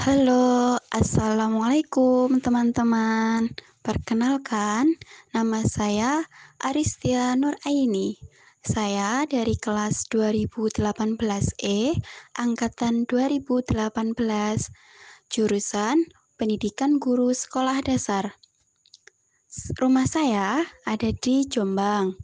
Halo, assalamualaikum teman-teman. Perkenalkan, nama saya Aristia Nur Aini. Saya dari kelas 2018E, angkatan 2018, jurusan Pendidikan Guru Sekolah Dasar. Rumah saya ada di Jombang.